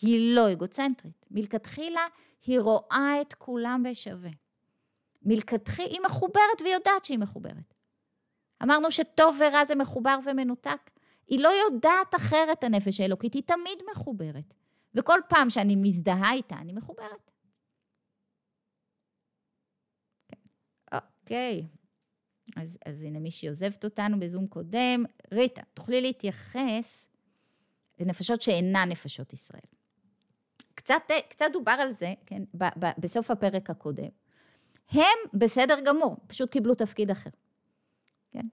היא לא אגוצנטרית. מלכתחילה היא רואה את כולם בשווה. מלכתחילה היא מחוברת והיא יודעת שהיא מחוברת. אמרנו שטוב ורע זה מחובר ומנותק. היא לא יודעת אחרת הנפש האלוקית, היא תמיד מחוברת. וכל פעם שאני מזדהה איתה, אני מחוברת. אוקיי. אז, אז הנה מישהי עוזבת אותנו בזום קודם. ריטה, תוכלי להתייחס לנפשות שאינן נפשות ישראל. קצת, קצת דובר על זה, כן, ב, ב, בסוף הפרק הקודם. הם בסדר גמור, פשוט קיבלו תפקיד אחר. כן?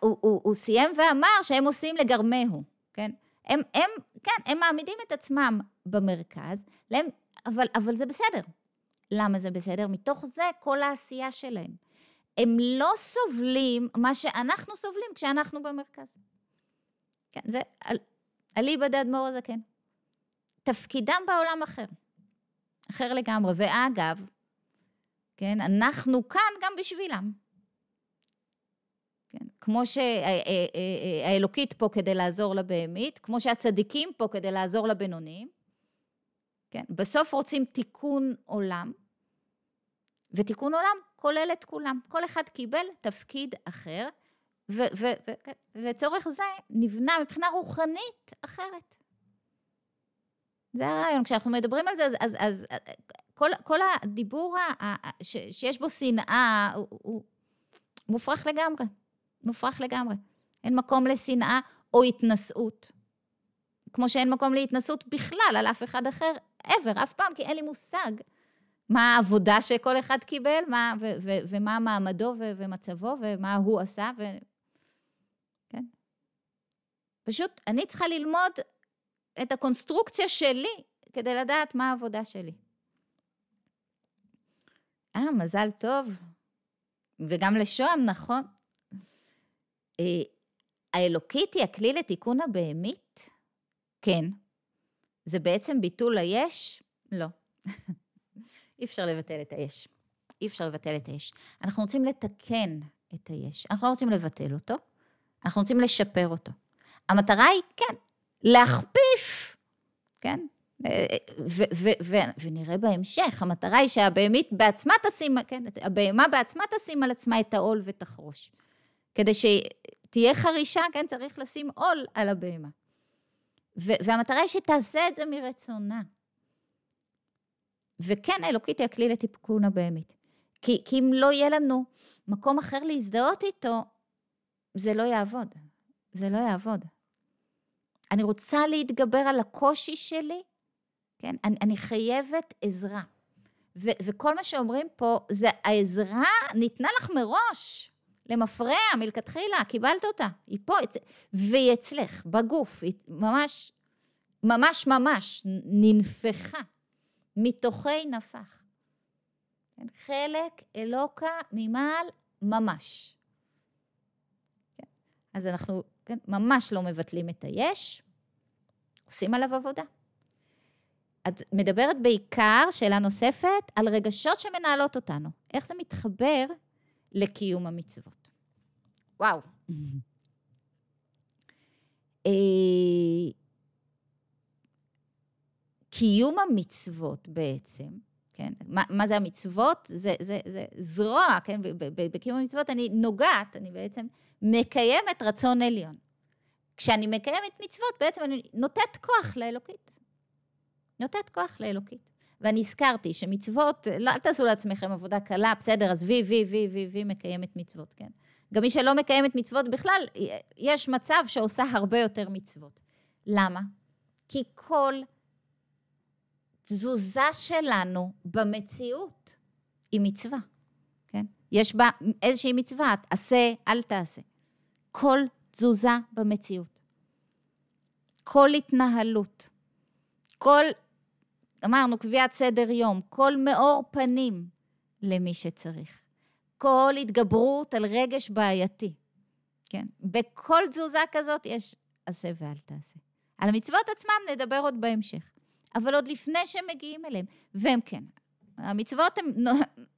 הוא, הוא, הוא סיים ואמר שהם עושים לגרמהו, כן? הם, הם, כן, הם מעמידים את עצמם במרכז, להם, אבל, אבל זה בסדר. למה זה בסדר? מתוך זה כל העשייה שלהם. הם לא סובלים מה שאנחנו סובלים כשאנחנו במרכז. כן, זה אליבא דאדמו"ר הזקן. תפקידם בעולם אחר. אחר לגמרי. ואגב, כן, אנחנו כאן גם בשבילם. כן, כמו שהאלוקית פה כדי לעזור לבהמית, כמו שהצדיקים פה כדי לעזור לבינוניים. כן, בסוף רוצים תיקון עולם, ותיקון עולם כולל את כולם. כל אחד קיבל תפקיד אחר, ולצורך זה נבנה מבחינה רוחנית אחרת. זה הרעיון. כשאנחנו מדברים על זה, אז, אז, אז כל, כל הדיבור ה, ש, שיש בו שנאה הוא, הוא מופרך לגמרי. מופרך לגמרי. אין מקום לשנאה או התנשאות. כמו שאין מקום להתנסות בכלל על אף אחד אחר, ever, אף פעם, כי אין לי מושג מה העבודה שכל אחד קיבל, מה, ו, ו, ומה מעמדו ו, ומצבו, ומה הוא עשה, ו... כן? פשוט, אני צריכה ללמוד את הקונסטרוקציה שלי כדי לדעת מה העבודה שלי. אה, מזל טוב. וגם לשוהם, נכון. אה, האלוקית היא הכלי לתיקון הבהמית? כן. זה בעצם ביטול היש? לא. אי אפשר לבטל את היש. אי אפשר לבטל את היש. אנחנו רוצים לתקן את היש. אנחנו לא רוצים לבטל אותו, אנחנו רוצים לשפר אותו. המטרה היא, כן, להכפיף, כן? ו- ו- ו- ונראה בהמשך, המטרה היא שהבהמית בעצמה תשים, כן, הבהמה בעצמה תשים על עצמה את העול ותחרוש. כדי שתהיה חרישה, כן, צריך לשים עול על הבהמה. והמטרה היא שתעשה את זה מרצונה. וכן, האלוקית היא הכלי לתיקון הבהמית. כי, כי אם לא יהיה לנו מקום אחר להזדהות איתו, זה לא יעבוד. זה לא יעבוד. אני רוצה להתגבר על הקושי שלי, כן? אני, אני חייבת עזרה. ו, וכל מה שאומרים פה, זה העזרה ניתנה לך מראש, למפרע, מלכתחילה, קיבלת אותה, היא פה, והיא אצלך, בגוף, היא ממש, ממש ממש ננפחה, מתוכי נפח. כן? חלק אלוקה ממעל ממש. כן? אז אנחנו כן, ממש לא מבטלים את היש, עושים עליו עבודה. את מדברת בעיקר, שאלה נוספת, על רגשות שמנהלות אותנו. איך זה מתחבר לקיום המצוות? וואו. אה, קיום המצוות בעצם, כן? מה, מה זה המצוות? זה, זה, זה זרוע, כן? בקיום המצוות אני נוגעת, אני בעצם מקיימת רצון עליון. כשאני מקיימת מצוות, בעצם אני נותנת כוח לאלוקית. נותנת כוח לאלוקית. ואני הזכרתי שמצוות, לא, אל תעשו לעצמכם עבודה קלה, בסדר, אז וי, וי, וי, וי, וי מקיימת מצוות, כן? גם מי שלא מקיימת מצוות בכלל, יש מצב שעושה הרבה יותר מצוות. למה? כי כל תזוזה שלנו במציאות היא מצווה, כן? יש בה איזושהי מצווה, עשה, אל תעשה. כל תזוזה במציאות. כל התנהלות, כל, אמרנו, קביעת סדר יום, כל מאור פנים למי שצריך. כל התגברות על רגש בעייתי, כן? בכל תזוזה כזאת יש עשה ואל תעשה. על המצוות עצמם נדבר עוד בהמשך, אבל עוד לפני שמגיעים אליהם, והם כן, המצוות הן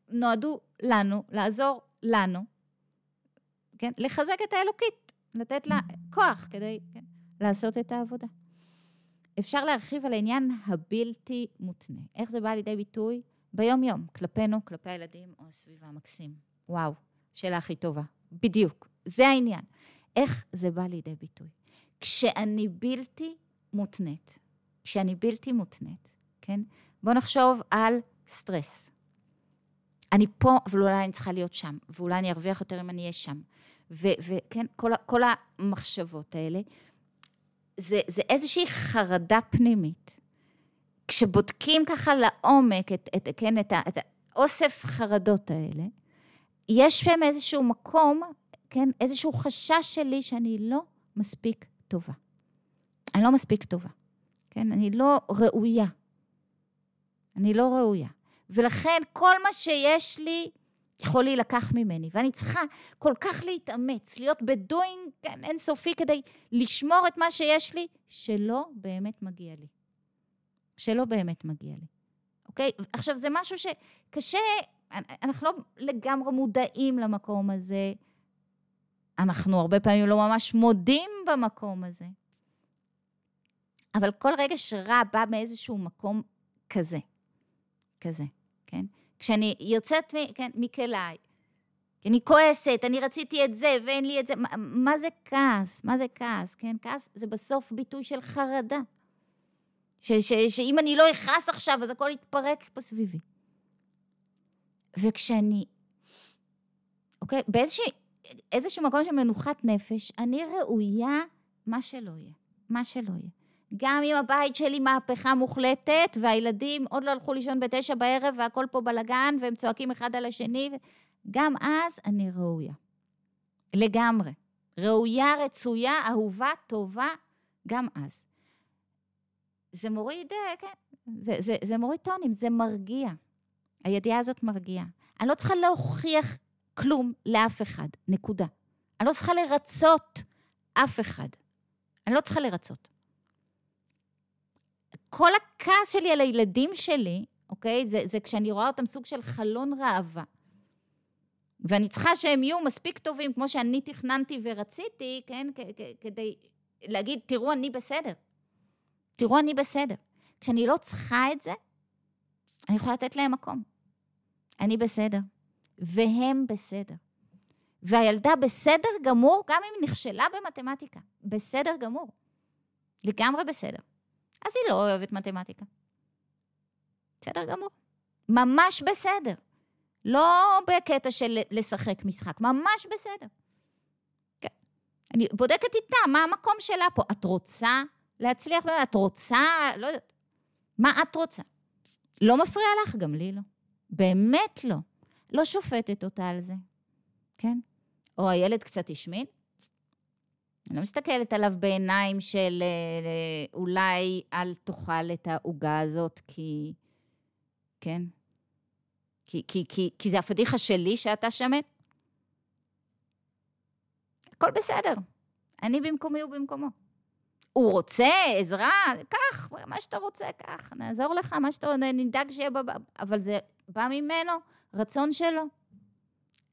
נועדו לנו, לעזור לנו, כן, לחזק את האלוקית, לתת לה כוח כדי כן, לעשות את העבודה. אפשר להרחיב על העניין הבלתי מותנה. איך זה בא לידי ביטוי? ביום-יום, כלפינו, כלפי הילדים או הסביבה המקסים. וואו, שאלה הכי טובה. בדיוק, זה העניין. איך זה בא לידי ביטוי? כשאני בלתי מותנית, כשאני בלתי מותנית, כן? בואו נחשוב על סטרס. אני פה, אבל אולי אני צריכה להיות שם, ואולי אני ארוויח יותר אם אני אהיה שם. וכן, כל, כל המחשבות האלה, זה, זה איזושהי חרדה פנימית. כשבודקים ככה לעומק את, את, כן, את, את האוסף חרדות האלה, יש שם איזשהו מקום, כן, איזשהו חשש שלי שאני לא מספיק טובה. אני לא מספיק טובה, כן? אני לא ראויה. אני לא ראויה. ולכן כל מה שיש לי יכול להילקח ממני, ואני צריכה כל כך להתאמץ, להיות בדוינג אינסופי כדי לשמור את מה שיש לי, שלא באמת מגיע לי. שלא באמת מגיע לי, אוקיי? עכשיו, זה משהו שקשה, אנחנו לא לגמרי מודעים למקום הזה. אנחנו הרבה פעמים לא ממש מודים במקום הזה. אבל כל רגש רע בא מאיזשהו מקום כזה, כזה, כן? כשאני יוצאת כן, מכליי, אני כועסת, אני רציתי את זה ואין לי את זה, מה, מה זה כעס? מה זה כעס? כן, כעס זה בסוף ביטוי של חרדה. ש, ש, שאם אני לא אכעס עכשיו, אז הכל יתפרק פה סביבי. וכשאני, אוקיי, באיזשהו מקום של מנוחת נפש, אני ראויה מה שלא יהיה, מה שלא יהיה. גם אם הבית שלי מהפכה מוחלטת, והילדים עוד לא הלכו לישון בתשע בערב, והכל פה בלאגן, והם צועקים אחד על השני, גם אז אני ראויה. לגמרי. ראויה, רצויה, אהובה, טובה, גם אז. זה מוריד, אה, כן, זה, זה, זה מוריד טונים, זה מרגיע. הידיעה הזאת מרגיעה. אני לא צריכה להוכיח כלום לאף אחד, נקודה. אני לא צריכה לרצות אף אחד. אני לא צריכה לרצות. כל הכעס שלי על הילדים שלי, אוקיי? זה, זה כשאני רואה אותם סוג של חלון ראווה. ואני צריכה שהם יהיו מספיק טובים, כמו שאני תכננתי ורציתי, כן? כדי להגיד, תראו, אני בסדר. תראו, אני בסדר. כשאני לא צריכה את זה, אני יכולה לתת להם מקום. אני בסדר. והם בסדר. והילדה בסדר גמור, גם אם נכשלה במתמטיקה. בסדר גמור. לגמרי בסדר. אז היא לא אוהבת מתמטיקה. בסדר גמור. ממש בסדר. לא בקטע של לשחק משחק, ממש בסדר. כן. אני בודקת איתה מה המקום שלה פה. את רוצה להצליח? את רוצה, לא יודעת. מה את רוצה? לא מפריע לך? גם לי לא. באמת לא. לא שופטת אותה על זה, כן? או הילד קצת השמין? אני לא מסתכלת עליו בעיניים של אה, אולי אל תאכל את העוגה הזאת, כי... כן? כי, כי, כי, כי זה הפדיחה שלי שאתה שמן? הכל בסדר. אני במקומי ובמקומו. הוא רוצה עזרה? קח, מה שאתה רוצה, קח, נעזור לך, מה שאתה, נדאג שיהיה בב... אבל זה בא ממנו, רצון שלו.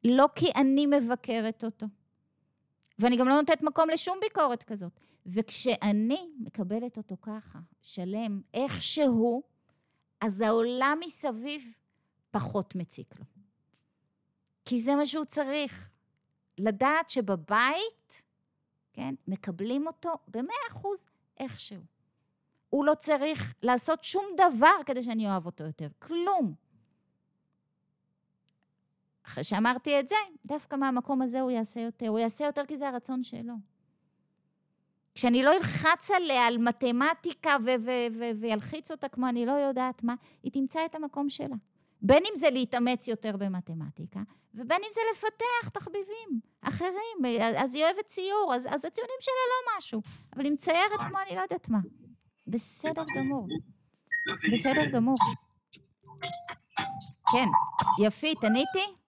לא כי אני מבקרת אותו. ואני גם לא נותנת מקום לשום ביקורת כזאת. וכשאני מקבלת אותו ככה, שלם, איכשהו, אז העולם מסביב פחות מציק לו. כי זה מה שהוא צריך. לדעת שבבית, כן, מקבלים אותו במאה אחוז איכשהו. הוא לא צריך לעשות שום דבר כדי שאני אוהב אותו יותר, כלום. אחרי שאמרתי את זה, דווקא מהמקום הזה הוא יעשה יותר. הוא יעשה יותר כי זה הרצון שלו. כשאני לא אלחץ עליה על מתמטיקה וילחיץ אותה כמו אני לא יודעת מה, היא תמצא את המקום שלה. בין אם זה להתאמץ יותר במתמטיקה, ובין אם זה לפתח תחביבים אחרים. אז היא אוהבת ציור, אז, אז הציונים שלה לא משהו, אבל היא מציירת כמו אני לא יודעת מה. בסדר גמור. בסדר גמור. כן, יפית, עניתי?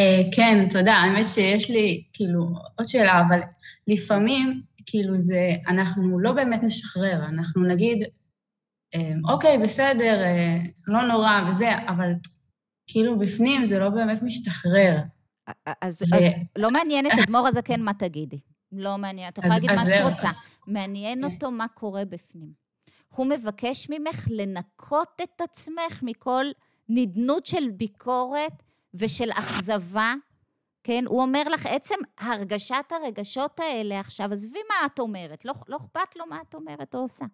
אה, כן, תודה. האמת שיש לי, כאילו, עוד שאלה, אבל לפעמים, כאילו, זה, אנחנו לא באמת נשחרר, אנחנו נגיד, אה, אוקיי, בסדר, אה, לא נורא וזה, אבל כאילו בפנים זה לא באמת משתחרר. אז, ו... אז לא מעניין את אדמו"ר הזקן מה תגידי. לא מעניין, את יכולה להגיד מה שאת רוצה. מעניין. אותו מה קורה בפנים. הוא מבקש ממך לנקות את עצמך מכל נדנות של ביקורת ושל אכזבה, כן? הוא אומר לך, עצם הרגשת הרגשות האלה עכשיו, עזבי מה את אומרת, לא, לא אכפת לו מה את אומרת או עושה.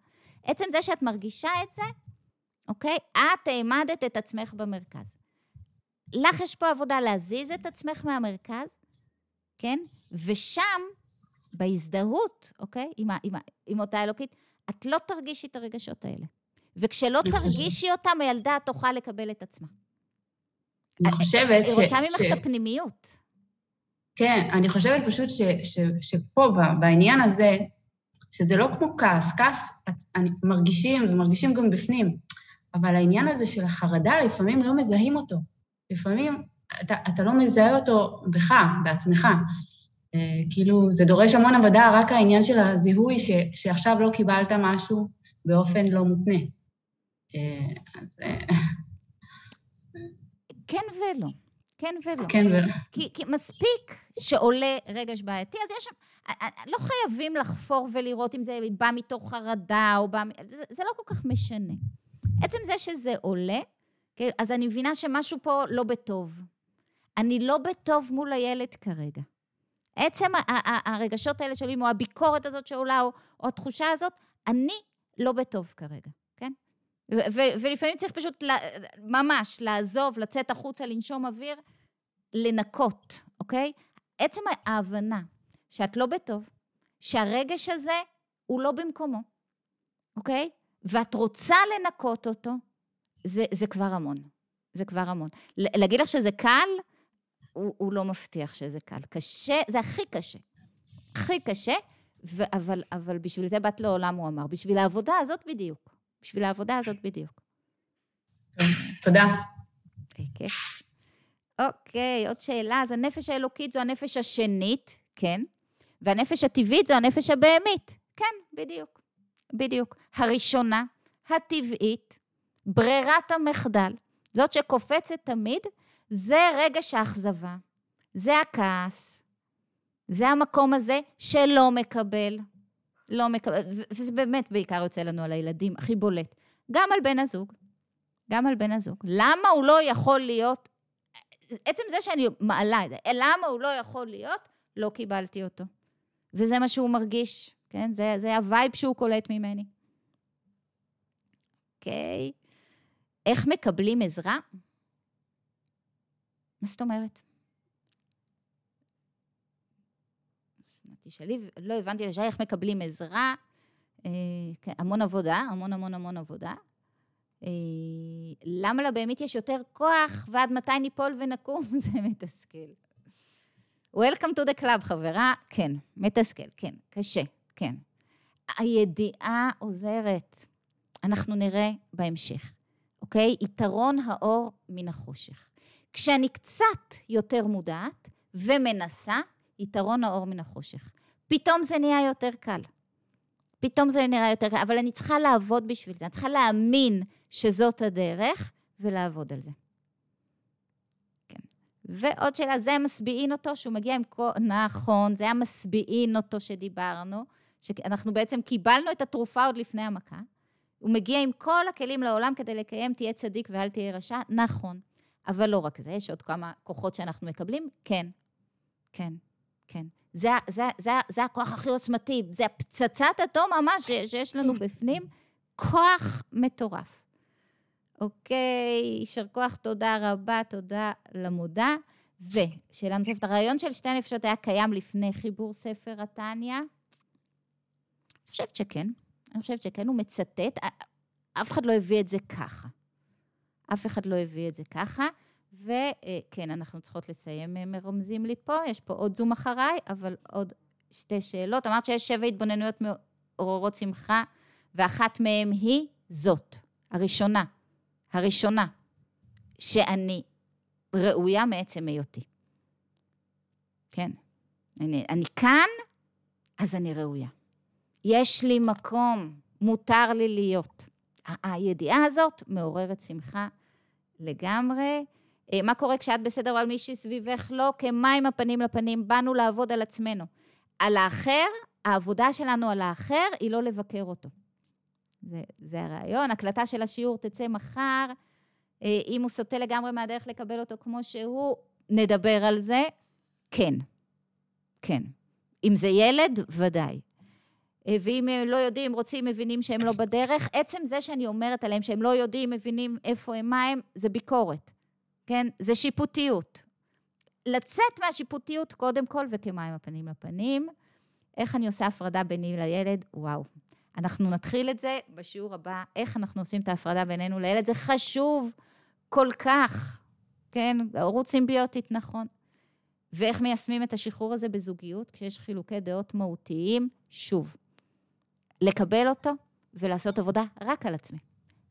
עצם זה שאת מרגישה את זה, אוקיי? את העמדת את עצמך במרכז. לך יש פה עבודה להזיז את עצמך מהמרכז, כן? ושם, בהזדהות, אוקיי? עם, עם, עם אותה אלוקית, את לא תרגישי את הרגשות האלה. וכשלא תרגישי אותם, הילדה תוכל לקבל את עצמה. אני חושבת ש... היא רוצה ממך. את הפנימיות. כן, אני חושבת פשוט ש, ש, שפה, בעניין הזה, שזה לא כמו כעס, כעס אני, מרגישים, מרגישים גם בפנים, אבל העניין הזה של החרדה, לפעמים לא מזהים אותו. לפעמים אתה, אתה לא מזהה אותו בך, בעצמך. אה, כאילו, זה דורש המון עבודה, רק העניין של הזיהוי ש, שעכשיו לא קיבלת משהו באופן לא מותנה. אה, אז... אה, כן ולא. כן ולא. כן ולא. כי, כי מספיק שעולה רגש בעייתי, אז יש שם... לא חייבים לחפור ולראות אם זה בא מתוך חרדה או בא... זה, זה לא כל כך משנה. עצם זה שזה עולה, כן, אז אני מבינה שמשהו פה לא בטוב. אני לא בטוב מול הילד כרגע. עצם הרגשות האלה שעולים, או הביקורת הזאת שעולה, או, או התחושה הזאת, אני לא בטוב כרגע, כן? ולפעמים צריך פשוט ממש לעזוב, לצאת החוצה, לנשום אוויר, לנקות, אוקיי? עצם ההבנה שאת לא בטוב, שהרגש הזה הוא לא במקומו, אוקיי? ואת רוצה לנקות אותו, זה, זה כבר המון. זה כבר המון. להגיד לך שזה קל, הוא, הוא לא מבטיח שזה קל. קשה, זה הכי קשה. הכי קשה, ו- אבל, אבל בשביל זה באת לעולם, הוא אמר. בשביל העבודה הזאת בדיוק. בשביל העבודה הזאת בדיוק. תודה. כיף. אוקיי, עוד שאלה. אז הנפש האלוקית זו הנפש השנית, כן, והנפש הטבעית זו הנפש הבהמית. כן, בדיוק. בדיוק. הראשונה, הטבעית, ברירת המחדל, זאת שקופצת תמיד, זה רגש האכזבה, זה הכעס, זה המקום הזה שלא מקבל, לא מקבל, וזה באמת בעיקר יוצא לנו על הילדים, הכי בולט. גם על בן הזוג, גם על בן הזוג. למה הוא לא יכול להיות, עצם זה שאני מעלה את זה, למה הוא לא יכול להיות, לא קיבלתי אותו. וזה מה שהוא מרגיש, כן? זה, זה ה vibe שהוא קולט ממני. אוקיי? איך מקבלים עזרה? מה זאת אומרת? תשאלי, לא הבנתי לשאלה איך מקבלים עזרה. אה, כן, המון עבודה, המון המון המון עבודה. אה, למה לבהמית יש יותר כוח ועד מתי ניפול ונקום? זה מתסכל. Welcome to the club, חברה. כן, מתסכל, כן, קשה, כן. הידיעה עוזרת. אנחנו נראה בהמשך. אוקיי? יתרון האור מן החושך. כשאני קצת יותר מודעת ומנסה, יתרון האור מן החושך. פתאום זה נהיה יותר קל. פתאום זה נראה יותר קל, אבל אני צריכה לעבוד בשביל זה. אני צריכה להאמין שזאת הדרך ולעבוד על זה. כן. ועוד שאלה, זה המשביעין אותו, שהוא מגיע עם כל... נכון, זה היה משביעין אותו שדיברנו, שאנחנו בעצם קיבלנו את התרופה עוד לפני המכה. הוא מגיע עם כל הכלים לעולם כדי לקיים תהיה צדיק ואל תהיה רשע, נכון. אבל לא רק זה, יש עוד כמה כוחות שאנחנו מקבלים, כן, כן, כן. זה, זה, זה, זה הכוח הכי עוצמתי, זה הפצצת אטום ממש שיש לנו בפנים, כוח מטורף. אוקיי, יישר כוח, תודה רבה, תודה למודע. ושאלה נוספת, הרעיון של שתי הנפשות היה קיים לפני חיבור ספר התניא? אני חושבת שכן. אני חושבת שכן, הוא מצטט, אף אחד לא הביא את זה ככה. אף אחד לא הביא את זה ככה, וכן, אנחנו צריכות לסיים, מרמזים לי פה, יש פה עוד זום אחריי, אבל עוד שתי שאלות. אמרת שיש שבע התבוננויות מעוררות שמחה, ואחת מהן היא זאת, הראשונה, הראשונה, שאני ראויה מעצם היותי. כן. אני, אני כאן, אז אני ראויה. יש לי מקום, מותר לי להיות. הידיעה הזאת מעוררת שמחה לגמרי, אה, מה קורה כשאת בסדר אבל מישהי סביבך לא? כמים הפנים לפנים, באנו לעבוד על עצמנו. על האחר, העבודה שלנו על האחר היא לא לבקר אותו. זה, זה הרעיון. הקלטה של השיעור תצא מחר. אה, אם הוא סוטה לגמרי מהדרך לקבל אותו כמו שהוא, נדבר על זה. כן. כן. אם זה ילד, ודאי. אה, ואם הם לא יודעים, רוצים, מבינים שהם לא בדרך, עצם זה שאני אומרת עליהם שהם לא יודעים, מבינים איפה הם, מה הם, זה ביקורת. כן? זה שיפוטיות. לצאת מהשיפוטיות קודם כל וכמים הפנים לפנים. איך אני עושה הפרדה ביני לילד? וואו. אנחנו נתחיל את זה בשיעור הבא, איך אנחנו עושים את ההפרדה בינינו לילד. זה חשוב כל כך, כן? הורות סימביוטית, נכון. ואיך מיישמים את השחרור הזה בזוגיות כשיש חילוקי דעות מהותיים? שוב, לקבל אותו ולעשות עבודה רק על עצמי.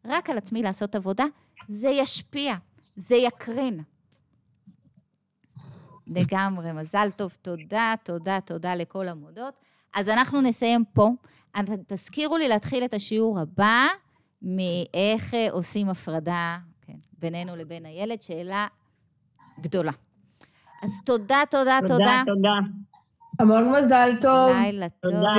רק על עצמי לעשות עבודה, זה ישפיע, זה יקרין. לגמרי, מזל טוב, תודה, תודה, תודה לכל המודות. אז אנחנו נסיים פה. תזכירו לי להתחיל את השיעור הבא מאיך אה, עושים הפרדה כן, בינינו לבין הילד, שאלה גדולה. אז תודה, תודה, תודה. תודה, תודה. המון מזל טוב. לילה טוב. תודה.